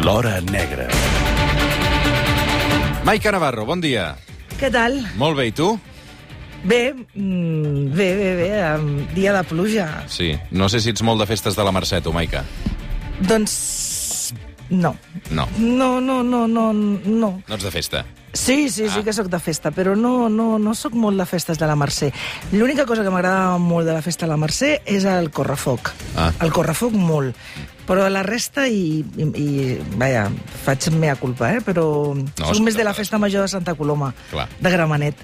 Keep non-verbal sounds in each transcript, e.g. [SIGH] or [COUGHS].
L'Hora Negra. Maica Navarro, bon dia. Què tal? Molt bé, i tu? Bé, mm, bé, bé, bé, um, dia de pluja. Sí. No sé si ets molt de festes de la Mercè, tu, Maica. Doncs no. No. No, no, no, no, no. No ets de festa. Sí, sí, sí Ah. que sóc de festa, però no, no, no sóc molt de festes de la Mercè. L'única cosa que m'agrada molt de la festa de la Mercè és el correfoc. Ah. El correfoc molt. Però la resta, i, i, i vaja, faig mea culpa, eh? però no, soc escolta, més de la festa major de Santa Coloma, Clar. de Gramenet.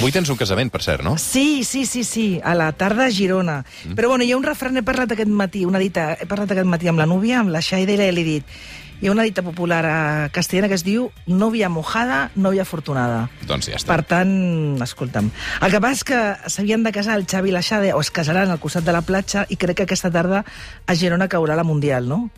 Avui tens un casament, per cert, no? Sí, sí, sí, sí, a la tarda a Girona. Mm. Però bueno, hi ha un refrany, he parlat aquest matí, una dita, he parlat aquest matí amb la núvia, amb la Xaida, i li he dit, hi ha una dita popular a castellana que es diu novia mojada, novia afortunada. Doncs ja està. Per tant, escolta'm, el que passa és que s'havien de casar el Xavi i la Xade, o es casaran al costat de la platja, i crec que aquesta tarda a Girona caurà la Mundial, no?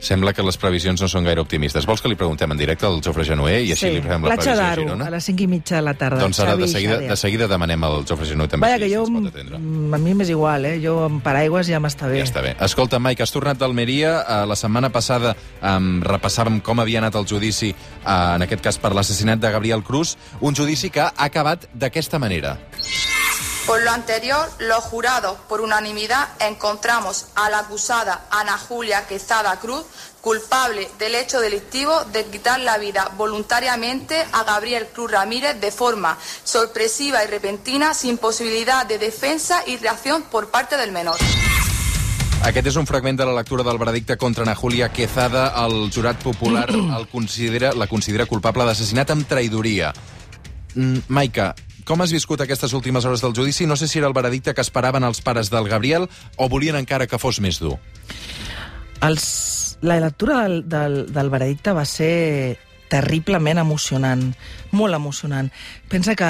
Sembla que les previsions no són gaire optimistes. Vols que li preguntem en directe al Jofre Genoé i així li fem la platja previsió a Girona? a les 5 i mitja de la tarda. Doncs ara de seguida, de seguida demanem al Jofre Genoé també Vaja, si, que jo, si ens pot atendre. a mi m'és igual, eh? Jo amb paraigües ja m'està bé. Ja està bé. Escolta, Mike, has tornat d'Almeria. Eh, la setmana passada um, repassàvem com havia anat el judici, eh, en aquest cas per l'assassinat de Gabriel Cruz, un judici que ha acabat d'aquesta manera. Por lo anterior, los jurados, por unanimidad, encontramos a la acusada Ana Julia Quezada Cruz culpable del hecho delictivo de quitar la vida voluntariamente a Gabriel Cruz Ramírez de forma sorpresiva y repentina, sin posibilidad de defensa y reacción por parte del menor. Aquest és un fragment de la lectura del veredicte contra Ana Julia Quezada. El jurat popular [CLEARS THROAT] el considera, la considera culpable d'assassinat amb traïdoria. Mm, Maica, com has viscut aquestes últimes hores del judici? No sé si era el veredicte que esperaven els pares del Gabriel o volien encara que fos més dur. Els, la lectura del, del, del veredicte va ser terriblement emocionant, molt emocionant. Pensa que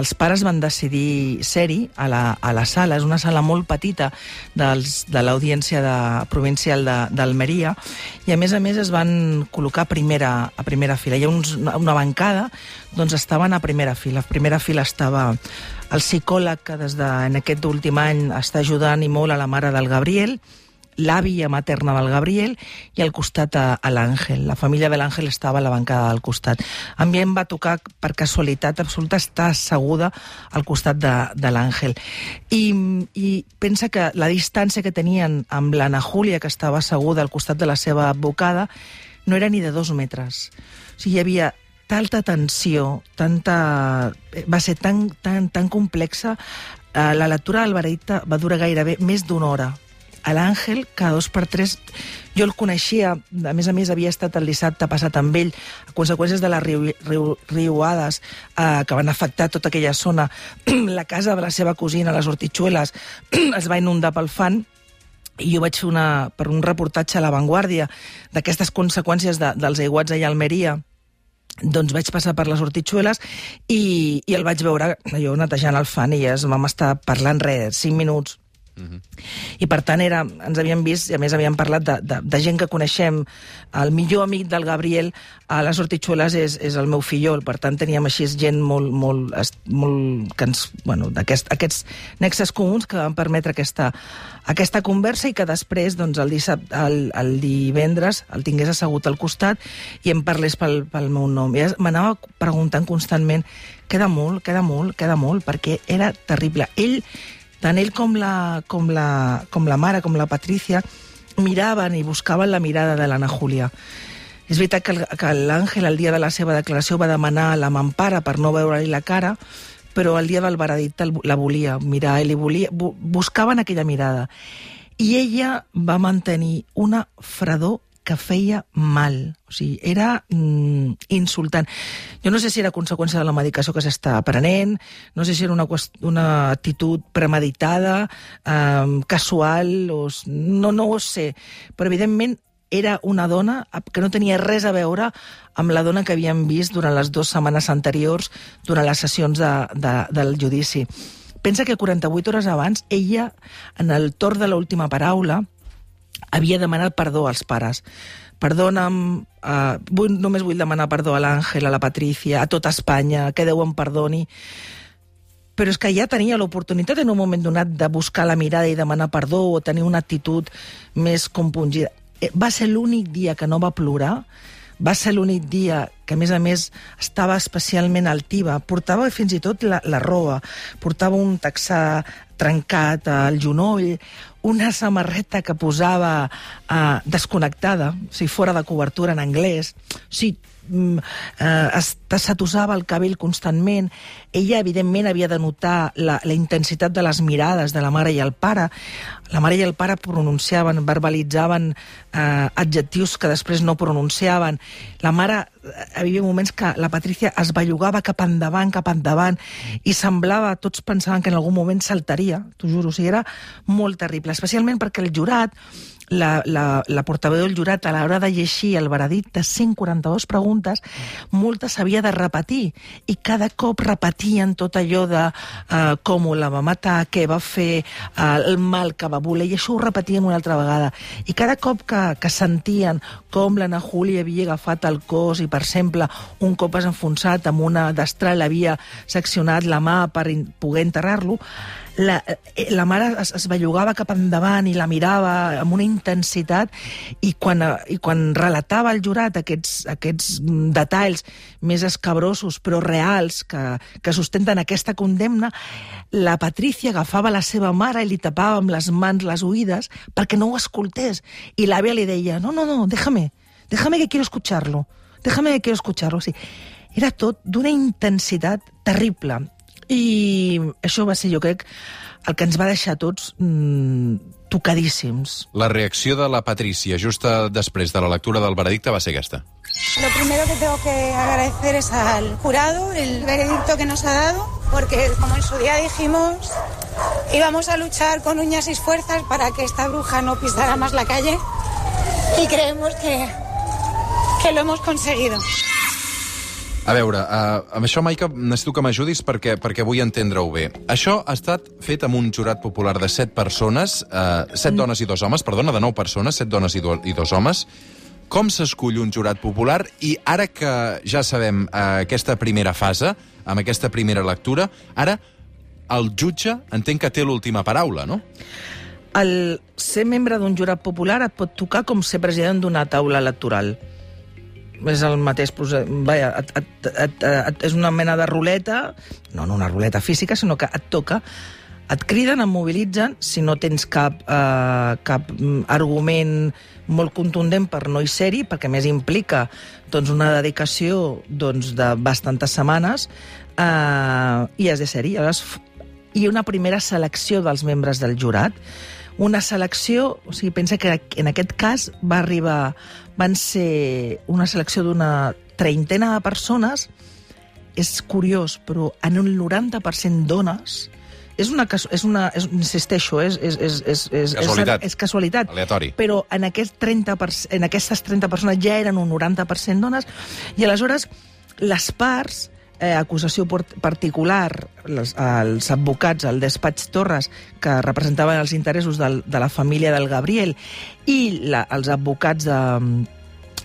els pares van decidir ser-hi a, la, a la sala, és una sala molt petita dels, de l'audiència de, provincial d'Almeria, i a més a més es van col·locar a primera, a primera fila. Hi ha uns, una bancada, doncs estaven a primera fila. A primera fila estava el psicòleg que des de, en aquest últim any està ajudant i molt a la mare del Gabriel, l'àvia materna del Gabriel i al costat a, a l'Àngel. La família de l'Àngel estava a la bancada del costat. A mi em va tocar, per casualitat absoluta, estar asseguda al costat de, de l'Àngel. I, I pensa que la distància que tenien amb l'Anna Júlia, que estava asseguda al costat de la seva advocada, no era ni de dos metres. O sigui, hi havia tanta tensió, tanta... va ser tan, tan, tan complexa. Eh, la lectura del veredicte va durar gairebé més d'una hora. L'Àngel, cada dos per tres, jo el coneixia, a més a més havia estat el dissabte passat amb ell, a conseqüències de les riu, riu, riuades eh, que van afectar tota aquella zona. [CLEARS THROAT] la casa de la seva cosina, les hortitxueles, [CLEARS THROAT] es va inundar pel fan, i jo vaig fer una, per un reportatge a La Vanguardia d'aquestes conseqüències de, dels aiguats allà a Almeria, doncs vaig passar per les hortitxueles i, i el vaig veure jo netejant el fan i es vam estar parlant res, 5 minuts. I per tant era, ens havíem vist i a més havíem parlat de, de, de gent que coneixem el millor amic del Gabriel a les Hortitxueles és, és el meu fillol per tant teníem així gent molt, molt, molt que ens, bueno, d'aquest, aquests nexes comuns que van permetre aquesta, aquesta conversa i que després doncs, el, dissabte, el, el divendres el tingués assegut al costat i em parlés pel, pel meu nom. I m'anava preguntant constantment queda molt, queda molt, queda molt? Perquè era terrible. Ell tant ell com la, com la, com la mare, com la Patricia, miraven i buscaven la mirada de l'Anna Júlia. És veritat que, el- que l'Àngel, el dia de la seva declaració, va demanar la mampara per no veure-li la cara, però el dia del veredicte la volia mirar, li volia, bu- buscaven aquella mirada. I ella va mantenir una fredor que feia mal. O sigui, era mm, insultant. Jo no sé si era conseqüència de la medicació que s'està prenent, no sé si era una, una actitud premeditada, eh, casual, o, no, no ho sé. Però, evidentment, era una dona que no tenia res a veure amb la dona que havíem vist durant les dues setmanes anteriors, durant les sessions de, de, del judici. Pensa que 48 hores abans, ella, en el torn de l'última paraula, havia demanat perdó als pares. Perdona'm, uh, vull, només vull demanar perdó a l'Àngel, a la Patricia, a tota Espanya, que Déu em perdoni. Però és que ja tenia l'oportunitat en un moment donat de buscar la mirada i demanar perdó o tenir una actitud més compungida. eh, va ser l'únic dia que no va plorar, va ser l'únic dia que, a més a més, estava especialment altiva. Portava fins i tot la, la roba, portava un texà trencat al genoll, una samarreta que posava eh, desconnectada, o sigui, fora de cobertura en anglès. O sigui, eh, es tassatusava el cabell constantment. Ella, evidentment, havia de notar la, la intensitat de les mirades de la mare i el pare. La mare i el pare pronunciaven, verbalitzaven eh, adjectius que després no pronunciaven. La mare, eh, havia moments que la Patricia es bellugava cap endavant, cap endavant, i semblava, tots pensaven que en algun moment saltaria, t'ho juro, o sigui, era molt terrible, especialment perquè el jurat la, la, la portaveu del jurat a l'hora de llegir el veredicte de 142 preguntes, moltes havia de repetir i cada cop repetien tot allò de uh, com la va matar, què va fer, uh, el mal que va voler, i això ho repetien una altra vegada. I cada cop que, que sentien com l'Anna Júlia havia agafat el cos i, per exemple, un cop es enfonsat amb una destral havia seccionat la mà per poder enterrar-lo, la, eh, la mare es, es bellugava cap endavant i la mirava amb una intensitat i quan, eh, i quan relatava al jurat aquests, aquests detalls més escabrosos però reals que, que sustenten aquesta condemna, la Patricia agafava la seva mare i li tapava amb les mans les oïdes perquè no ho escoltés. I l'àvia li deia, no, no, no, déjame, déjame que quiero escucharlo, déjame que quiero escucharlo. O sigui, era tot d'una intensitat terrible. I això va ser, jo crec, el que ens va deixar tots mmm, tocadíssims. La reacció de la Patricia just després de la lectura del veredicte va ser aquesta. Lo primero que tengo que agradecer es al jurado el veredicto que nos ha dado, porque como en su día dijimos, íbamos a luchar con uñas y fuerzas para que esta bruja no pisara más la calle y creemos que, que lo hemos conseguido. A veure, uh, amb això, Maica, necessito que m'ajudis perquè, perquè vull entendre-ho bé. Això ha estat fet amb un jurat popular de set persones, uh, set mm. dones i dos homes, perdona, de nou persones, set dones i, do, i dos homes. Com s'escull un jurat popular? I ara que ja sabem uh, aquesta primera fase, amb aquesta primera lectura, ara el jutge entenc que té l'última paraula, no? El ser membre d'un jurat popular et pot tocar com ser president d'una taula electoral és el mateix procés. Vaja, et, et, et, et, és una mena de ruleta, no, no una ruleta física, sinó que et toca, et criden, et mobilitzen, si no tens cap, eh, cap argument molt contundent per no hi ser-hi, perquè més implica doncs, una dedicació doncs, de bastantes setmanes, eh, i has de ser-hi. Hi ha una primera selecció dels membres del jurat, una selecció, o sigui, pensa que en aquest cas va arribar, van ser una selecció d'una treintena de persones, és curiós, però en un 90% dones, és una, és una és, insisteixo, és, és, és, és, és, casualitat. és, és casualitat. Aleatori. Però en, aquest 30 en aquestes 30 persones ja eren un 90% dones, i aleshores les parts eh, acusació particular, les, els advocats, el despatx Torres, que representaven els interessos del, de la família del Gabriel, i la, els advocats de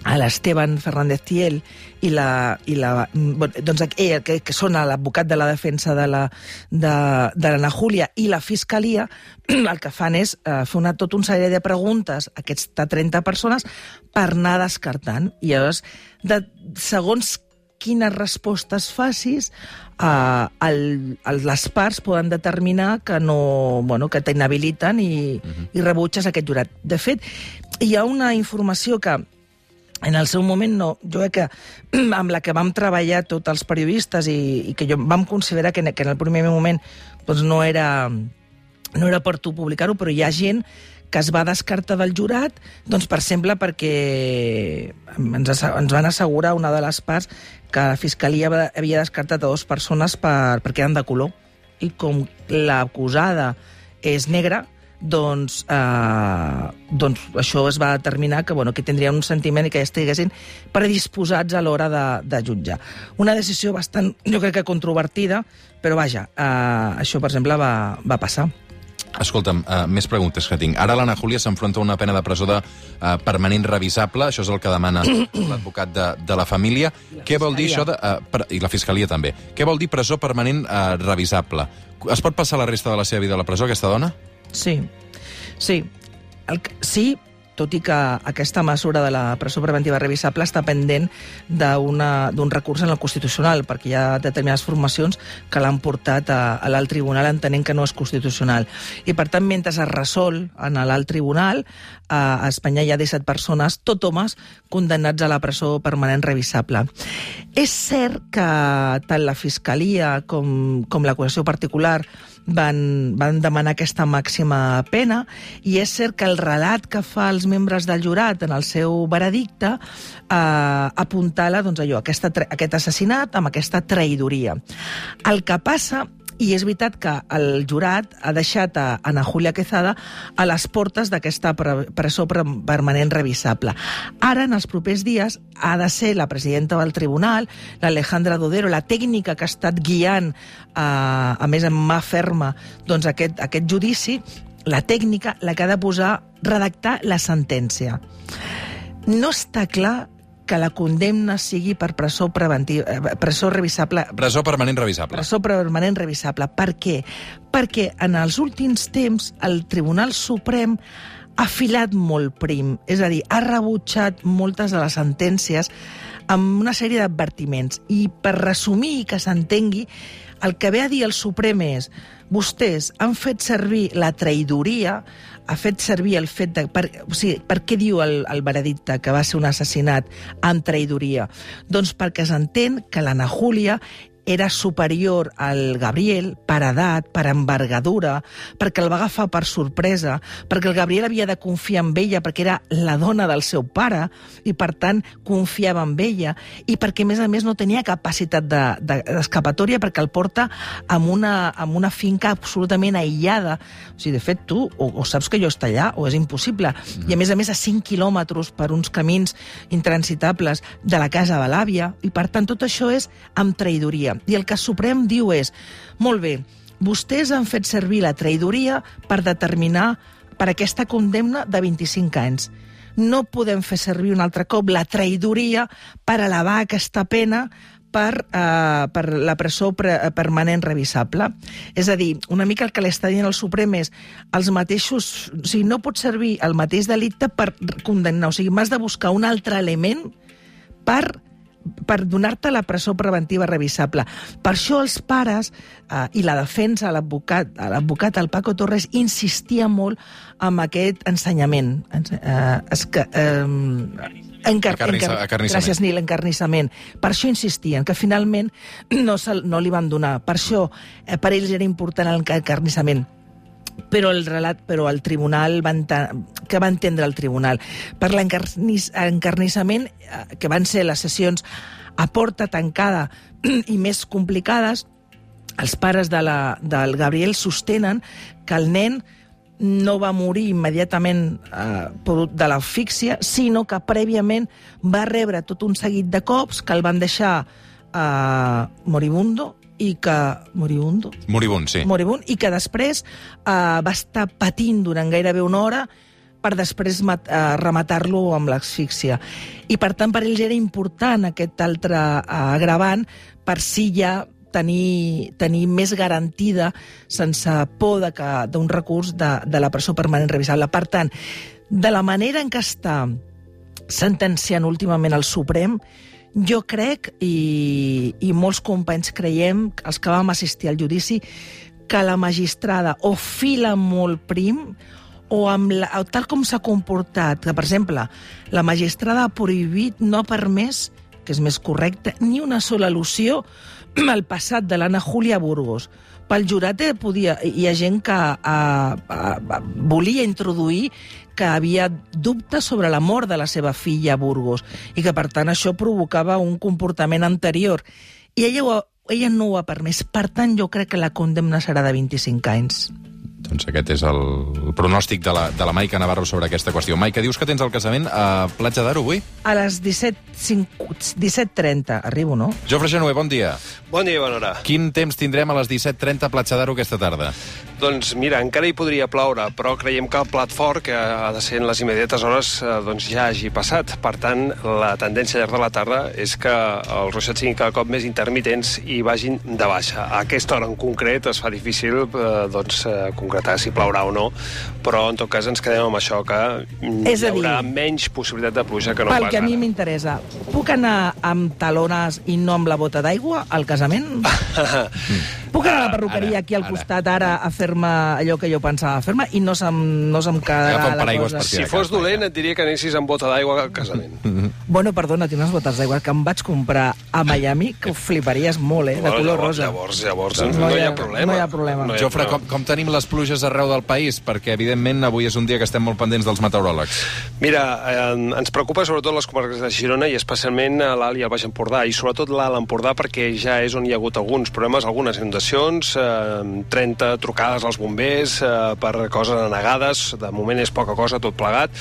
a l'Esteban Fernández Tiel i la, i la bueno, doncs ell, que, que són l'advocat de la defensa de la, de, de l'Anna Júlia i la Fiscalia, [CLEARS THROAT] el que fan és eh, fer una, tot un sèrie de preguntes a aquestes 30 persones per anar descartant. I llavors, de, segons quines respostes facis, eh, el, el, les parts poden determinar que no, bueno, que t'inhabiliten i, uh -huh. i rebutges aquest jurat. De fet, hi ha una informació que en el seu moment no, jo crec que [CLEARS THROAT] amb la que vam treballar tots els periodistes i, i que jo vam considerar que, que en el primer moment doncs no era no era per tu publicar-ho, però hi ha gent que es va descartar del jurat, doncs, per exemple, perquè ens, ens van assegurar una de les parts que la Fiscalia havia descartat a dues persones per, perquè eren de color. I com l'acusada és negra, doncs, eh, doncs això es va determinar que, bueno, que tindrien un sentiment i que estiguessin predisposats a l'hora de, de jutjar. Una decisió bastant, jo crec que controvertida, però vaja, eh, això, per exemple, va, va passar. Escolta'm, uh, més preguntes que tinc. Ara l'Anna Júlia s'enfronta a una pena de presó de uh, permanent revisable, això és el que demana [COUGHS] l'advocat de, de la família. Què vol dir això de... Uh, per, I la fiscalia també. Què vol dir presó permanent uh, revisable? Es pot passar la resta de la seva vida a la presó, aquesta dona? Sí, sí. El, sí, tot i que aquesta mesura de la presó preventiva revisable està pendent d'un recurs en el Constitucional, perquè hi ha determinades formacions que l'han portat a, a l'alt tribunal entenent que no és constitucional. I, per tant, mentre es resol en l'alt tribunal, a Espanya hi ha 17 persones, tot homes, condemnats a la presó permanent revisable. És cert que tant la Fiscalia com, com l'acusació particular van, van demanar aquesta màxima pena i és cert que el relat que fa els membres del jurat en el seu veredicte eh, apuntala doncs, allò, aquesta, aquest assassinat amb aquesta traïdoria. El que passa i és veritat que el jurat ha deixat a Ana Julia Quezada a les portes d'aquesta presó permanent revisable. Ara, en els propers dies, ha de ser la presidenta del tribunal, l'Alejandra Dodero, la tècnica que ha estat guiant, eh, a més amb mà ferma, doncs aquest, aquest judici, la tècnica, la que ha de posar, redactar la sentència. No està clar que la condemna sigui per presó preventiva, eh, presó revisable... Presó permanent revisable. Presó permanent revisable. Per què? Perquè en els últims temps el Tribunal Suprem ha filat molt prim, és a dir, ha rebutjat moltes de les sentències amb una sèrie d'advertiments. I per resumir i que s'entengui, el que ve a dir el Suprem és vostès han fet servir la traïdoria ha fet servir el fet de... Per, o sigui, per què diu el, el veredicte que va ser un assassinat amb traïdoria? Doncs perquè s'entén que l'Anna Júlia era superior al Gabriel per edat, per envergadura, perquè el va agafar per sorpresa, perquè el Gabriel havia de confiar en ella perquè era la dona del seu pare i, per tant, confiava en ella i perquè, a més a més, no tenia capacitat d'escapatòria de, perquè el porta en una, en una finca absolutament aïllada. O sigui, de fet, tu o, o saps que jo està allà o és impossible. Mm. I, a més a més, a 5 quilòmetres per uns camins intransitables de la casa de l'àvia i, per tant, tot això és amb traïdoria. I el que Suprem diu és, molt bé, vostès han fet servir la traïdoria per determinar per aquesta condemna de 25 anys. No podem fer servir un altre cop la traïdoria per elevar aquesta pena per, eh, per la presó pre permanent revisable. És a dir, una mica el que l'està dient el Suprem és els mateixos... O sigui, no pot servir el mateix delicte per condemnar. O sigui, m'has de buscar un altre element per per donar-te la presó preventiva revisable. Per això els pares eh, i la defensa, l'advocat, l'advocat, el Paco Torres, insistia molt amb aquest ensenyament. Eh, es, eh, Encar Acarnissa, acarnissament. Gràcies, Nil, encarnissament. Per això insistien, que finalment no, no li van donar. Per això, eh, per ells era important l'encarnissament però el relat, però el tribunal va que va entendre el tribunal? Per l'encarnissament eh, que van ser les sessions a porta tancada [CLEARS THROAT] i més complicades els pares de la, del Gabriel sostenen que el nen no va morir immediatament eh, de l'asfíxia, sinó que prèviament va rebre tot un seguit de cops que el van deixar eh, moribundo i que... Moribundo? Moribund, sí. Moribund, i que després eh, va estar patint durant gairebé una hora per després mat, eh, rematar-lo amb l'asfíxia. I, per tant, per ells era important aquest altre eh, agravant per si ja tenir, tenir més garantida, sense por d'un recurs de, de la presó permanent revisable. Per tant, de la manera en què està sentenciant últimament el Suprem, jo crec, i, i molts companys creiem, els que vam assistir al judici, que la magistrada o fila molt prim o amb la, tal com s'ha comportat, que, per exemple, la magistrada ha prohibit, no ha permès, que és més correcte, ni una sola al·lusió al passat de l'Anna Júlia Burgos. Pel jurat eh, podia, hi ha gent que a, a, a, volia introduir que havia dubtes sobre la mort de la seva filla a Burgos i que, per tant, això provocava un comportament anterior. I ella, ho, ella no ho ha permès. Per tant, jo crec que la condemna serà de 25 anys. Doncs aquest és el pronòstic de la, de la Maica Navarro sobre aquesta qüestió. Maica, dius que tens el casament a Platja d'Aro avui? A les 17.30 17 arribo, no? Jofre Genoé, bon dia. Bon dia bona hora. Quin temps tindrem a les 17.30 a Platja d'Aro aquesta tarda? Doncs mira, encara hi podria ploure, però creiem que el plat fort, que ha de ser en les immediates hores, eh, doncs ja hagi passat. Per tant, la tendència llarg de la tarda és que els ruixats siguin cada cop més intermitents i vagin de baixa. A aquesta hora en concret es fa difícil eh, doncs, eh, concretar si plourà o no, però en tot cas ens quedem amb això, que mm, És hi a dir, haurà menys possibilitat de pluja que no Pel pas que a mi m'interessa, puc anar amb talones i no amb la bota d'aigua al casament? [LAUGHS] puc anar a la perruqueria Ara, aquí al ara. costat ara a fer-me allò que jo pensava fer-me i no se'm, no se'm quedarà la cosa... Si fos dolent, et diria que anessis amb bota d'aigua al casament. [LAUGHS] Bueno, perdona, tinc unes botes d'aigua que em vaig comprar a Miami, que ho fliparies molt, eh? De Bueno, color llavors, rosa. Llavors, llavors, Doncs no, hi ha problema. no hi ha problema. No hi ha Jofre, com, problema. com tenim les pluges arreu del país? Perquè, evidentment, avui és un dia que estem molt pendents dels meteoròlegs. Mira, eh, ens preocupa sobretot les comarques de Girona i especialment a l'Alt i el Baix Empordà, i sobretot l'Alt Empordà perquè ja és on hi ha hagut alguns problemes, algunes inundacions, eh, 30 trucades als bombers eh, per coses anegades, de moment és poca cosa tot plegat,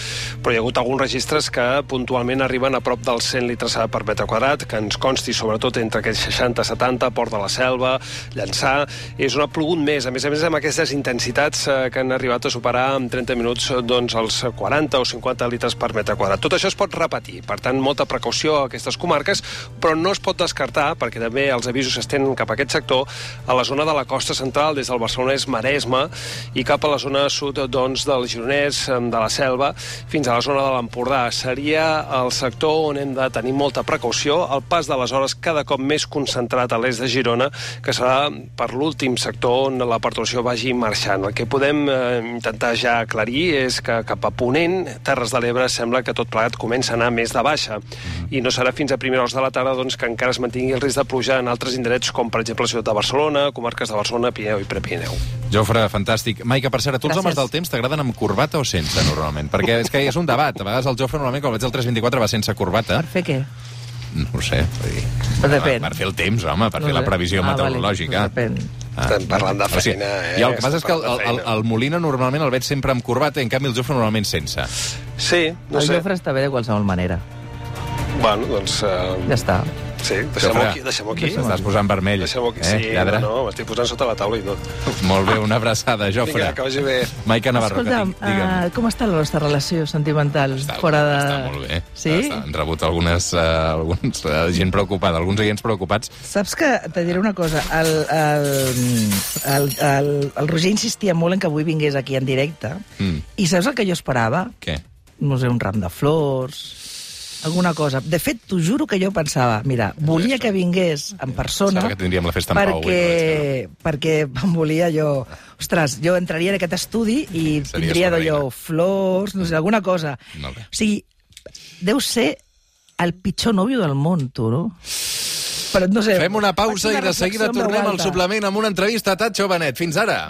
però hi ha hagut alguns registres que puntualment arriben a prop dels 100 litres per metre quadrat, que ens consti sobretot entre aquells 60-70, Port de la Selva, Llançà, és ha plogut més, a més a més amb aquestes intensitats eh, que han arribat a superar en 30 minuts doncs, els 40 o 50 litres per metre quadrat. Tot això es pot repetir, per tant, molta precaució a aquestes comarques, però no es pot descartar, perquè també els avisos s'estenen cap a aquest sector, a la zona de la costa central, des del Barcelonès Maresme, i cap a la zona sud doncs, del Gironès, de la Selva, fins a la zona de l'Empordà. Seria el sector on hem de tenir molta precaució, el pas de les hores cada cop més concentrat a l'est de Girona, que serà per l'últim sector on la perturbació vagi marxant. El que podem eh, intentar ja aclarir és que cap a Ponent, Terres de l'Ebre, sembla que tot plegat comença a anar més de baixa. I no serà fins a primeres hores de la tarda doncs, que encara es mantingui el risc de pluja en altres indrets, com per exemple la ciutat de Barcelona, comarques de Barcelona, Pirineu i Prepirineu. Jofre, fantàstic. Maica, per cert, a tu els homes del temps t'agraden amb corbata o sense, normalment? Perquè és que és un debat. A vegades el Jofre, normalment, quan el veig al 324, va sense corbata. Per fer què? No ho sé. Vull dir, depèn. Per fer el temps, home, per No fer la previsió Ah, vale, meteorològica. doncs depèn. Estem parlant de O sigui, feina, eh? I el que passa és que el, el, el, el Molina normalment el veig sempre amb corbata i en canvi el Jofre normalment sense. Sí, no el sé. Jofre està bé de qualsevol manera. Bueno, doncs... Uh, Ja està. Sí, deixem-ho aquí. Deixem-ho aquí. Estàs posant vermell. Deixem-ho aquí. Eh, Sí, lladre? no, no, m'estic posant sota la taula i tot. Molt bé, una abraçada, Jofre. Vinga, que vagi bé. Maica Navarro, Escolta'm, que tinc, digue'm. uh, com està la nostra relació sentimental Està, fora de... està molt bé. Sí? Està, han rebut algunes, uh, alguns, uh, gent preocupada, alguns agents preocupats. Saps que te diré una cosa, el, el, el, el, el Roger insistia molt en que avui vingués aquí en directe, Mm. i saps el que jo esperava? Què? No sé, un ram de flors, alguna cosa. De fet, t'ho juro que jo pensava, mira, volia que vingués en persona... Sembla que tindríem la festa en pau avui, perquè, perquè em volia jo... Ostres, jo entraria en aquest estudi i Series tindria d'allò flors, no sé, alguna cosa. O sigui, deu ser el pitjor nòvio del món, tu, no? Però no sé... Fem una pausa i de seguida tornem al suplement amb una entrevista a Tatxo Benet. Fins ara.